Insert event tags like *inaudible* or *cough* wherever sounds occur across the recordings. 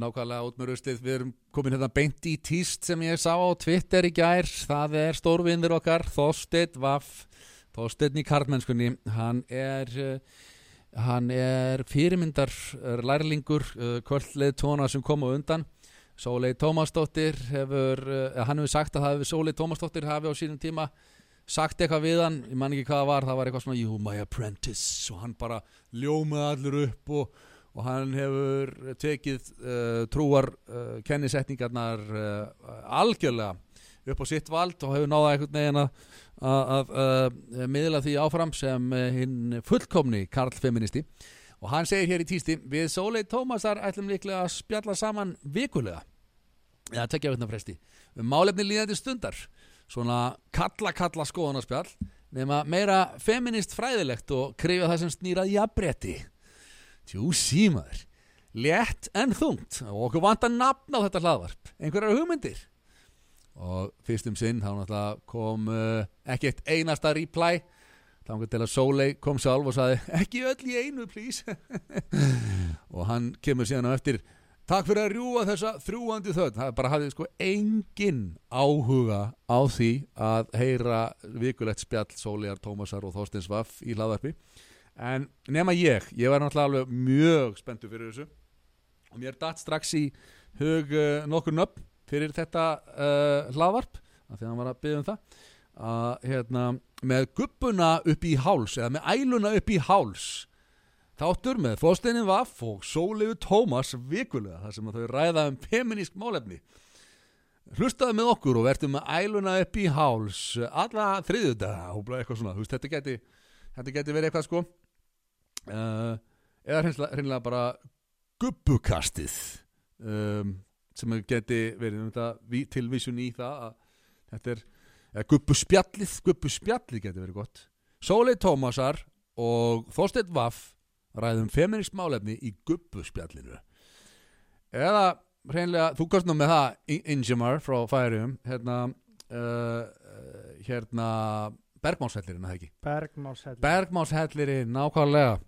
nákvæmlega út með rustið Við erum komin hérna beint í tíst sem ég sá á Twitter í gær. Það er stórvindur okkar, Þorsteinn Vaff Þorsteinn í karlmennskunni. Hann er uh, hann er fyrirmyndar er lærlingur uh, kvöldleið tóna sem kom á undan. Sólei Tómasdóttir hefur uh, hann hefur sagt að það hefur Sólei Tómasdóttir hafi á sínum tíma sagt eitthvað við hann, ég man ekki hvað það var. Það var eitthvað svona, you my apprentice. Og hann bara ljómaði allir upp og, og hann hefur tekið uh, trúar uh, kennisetningarnar uh, algjörlega upp á sitt vald og hefur náða einhvern veginn að miðla því áfram sem hinn fullkomni Karl Feministi og hann segir hér í tísti við Sólei Tómasar ætlum líklega að spjalla saman vikulega. Eða tekja veitna fresti. Um málefni líðandi stundar. Svona kalla kalla skoðanarspjall nema meira feminist fræðilegt og krifja það sem snýrað jafnbretti tjú símaður létt en þungt. Og okkur vantar nafn á þetta hlaðvarp. Einhverjar hugmyndir? Og fyrstum sinn þá náttúrulega kom uh, ekki eitt einasta reply. Þá kom til að Sólei kom sjálf og saði ekki öll í einu please. *laughs* Og hann kemur síðan á eftir takk fyrir að rjúa þessa þrjúandi þögn. Það bara hafði sko engin áhuga á því að heyra vikulegt spjall Sólegar, Tómasar og Þorsteins Vaff í hlaðarpi en nema ég, ég var náttúrulega alveg mjög spenntu fyrir þessu. Og mér datt strax í hug uh, nokkur nöfn fyrir þetta uh, hlaðvarp af því að hann var að byggja um það að hérna með guppuna upp í háls eða með æluna upp í háls þáttur með Þorsteinin Vaff og Sólegu Tómas vikulega þar sem þau ræða um feminísk málefni. Hlustaðu með okkur og verðum með æluna upp í háls alla þriðudag og eitthvað svona, þú veist, þetta geti þetta geti verið eitthvað sko uh, eða hreinlega bara guppukastið um, sem geti verið um þetta tilvísun í það að þetta er eða guppuspjallið, guppuspjallið geti verið gott. Sólei Tómasar og Þorstein Vaff ræðum feminist málefni í guppuspjallinu eða hreinlega, þú kost nú með það Ingemar frá Færium hérna uh, hérna Bergmálshellirinn, það ekki? Bergmálshellirinn. Bergmálshellirinn, nákvæmlega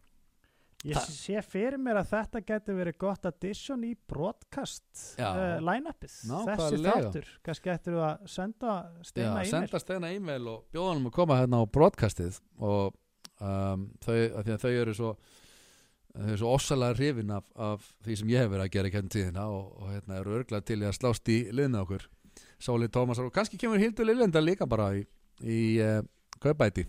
Ég Þa- sé fyrir mér að þetta getur verið gott addition í broadcast uh, line-upið, þessi þáttur kannski getur við að senda steina e-mail. senda steina e-mail og bjóða hann að koma hérna á broadcastið og um, þau, þau eru svo þau eru svo ossalega hrifin af, af því sem ég hef verið að gera í kemur tíðina og, og hérna eru örglað til að slást í liðna okkur. Sóli Tómasar og kannski kemur Hildur Lillenda líka bara í, í uh, kaupæti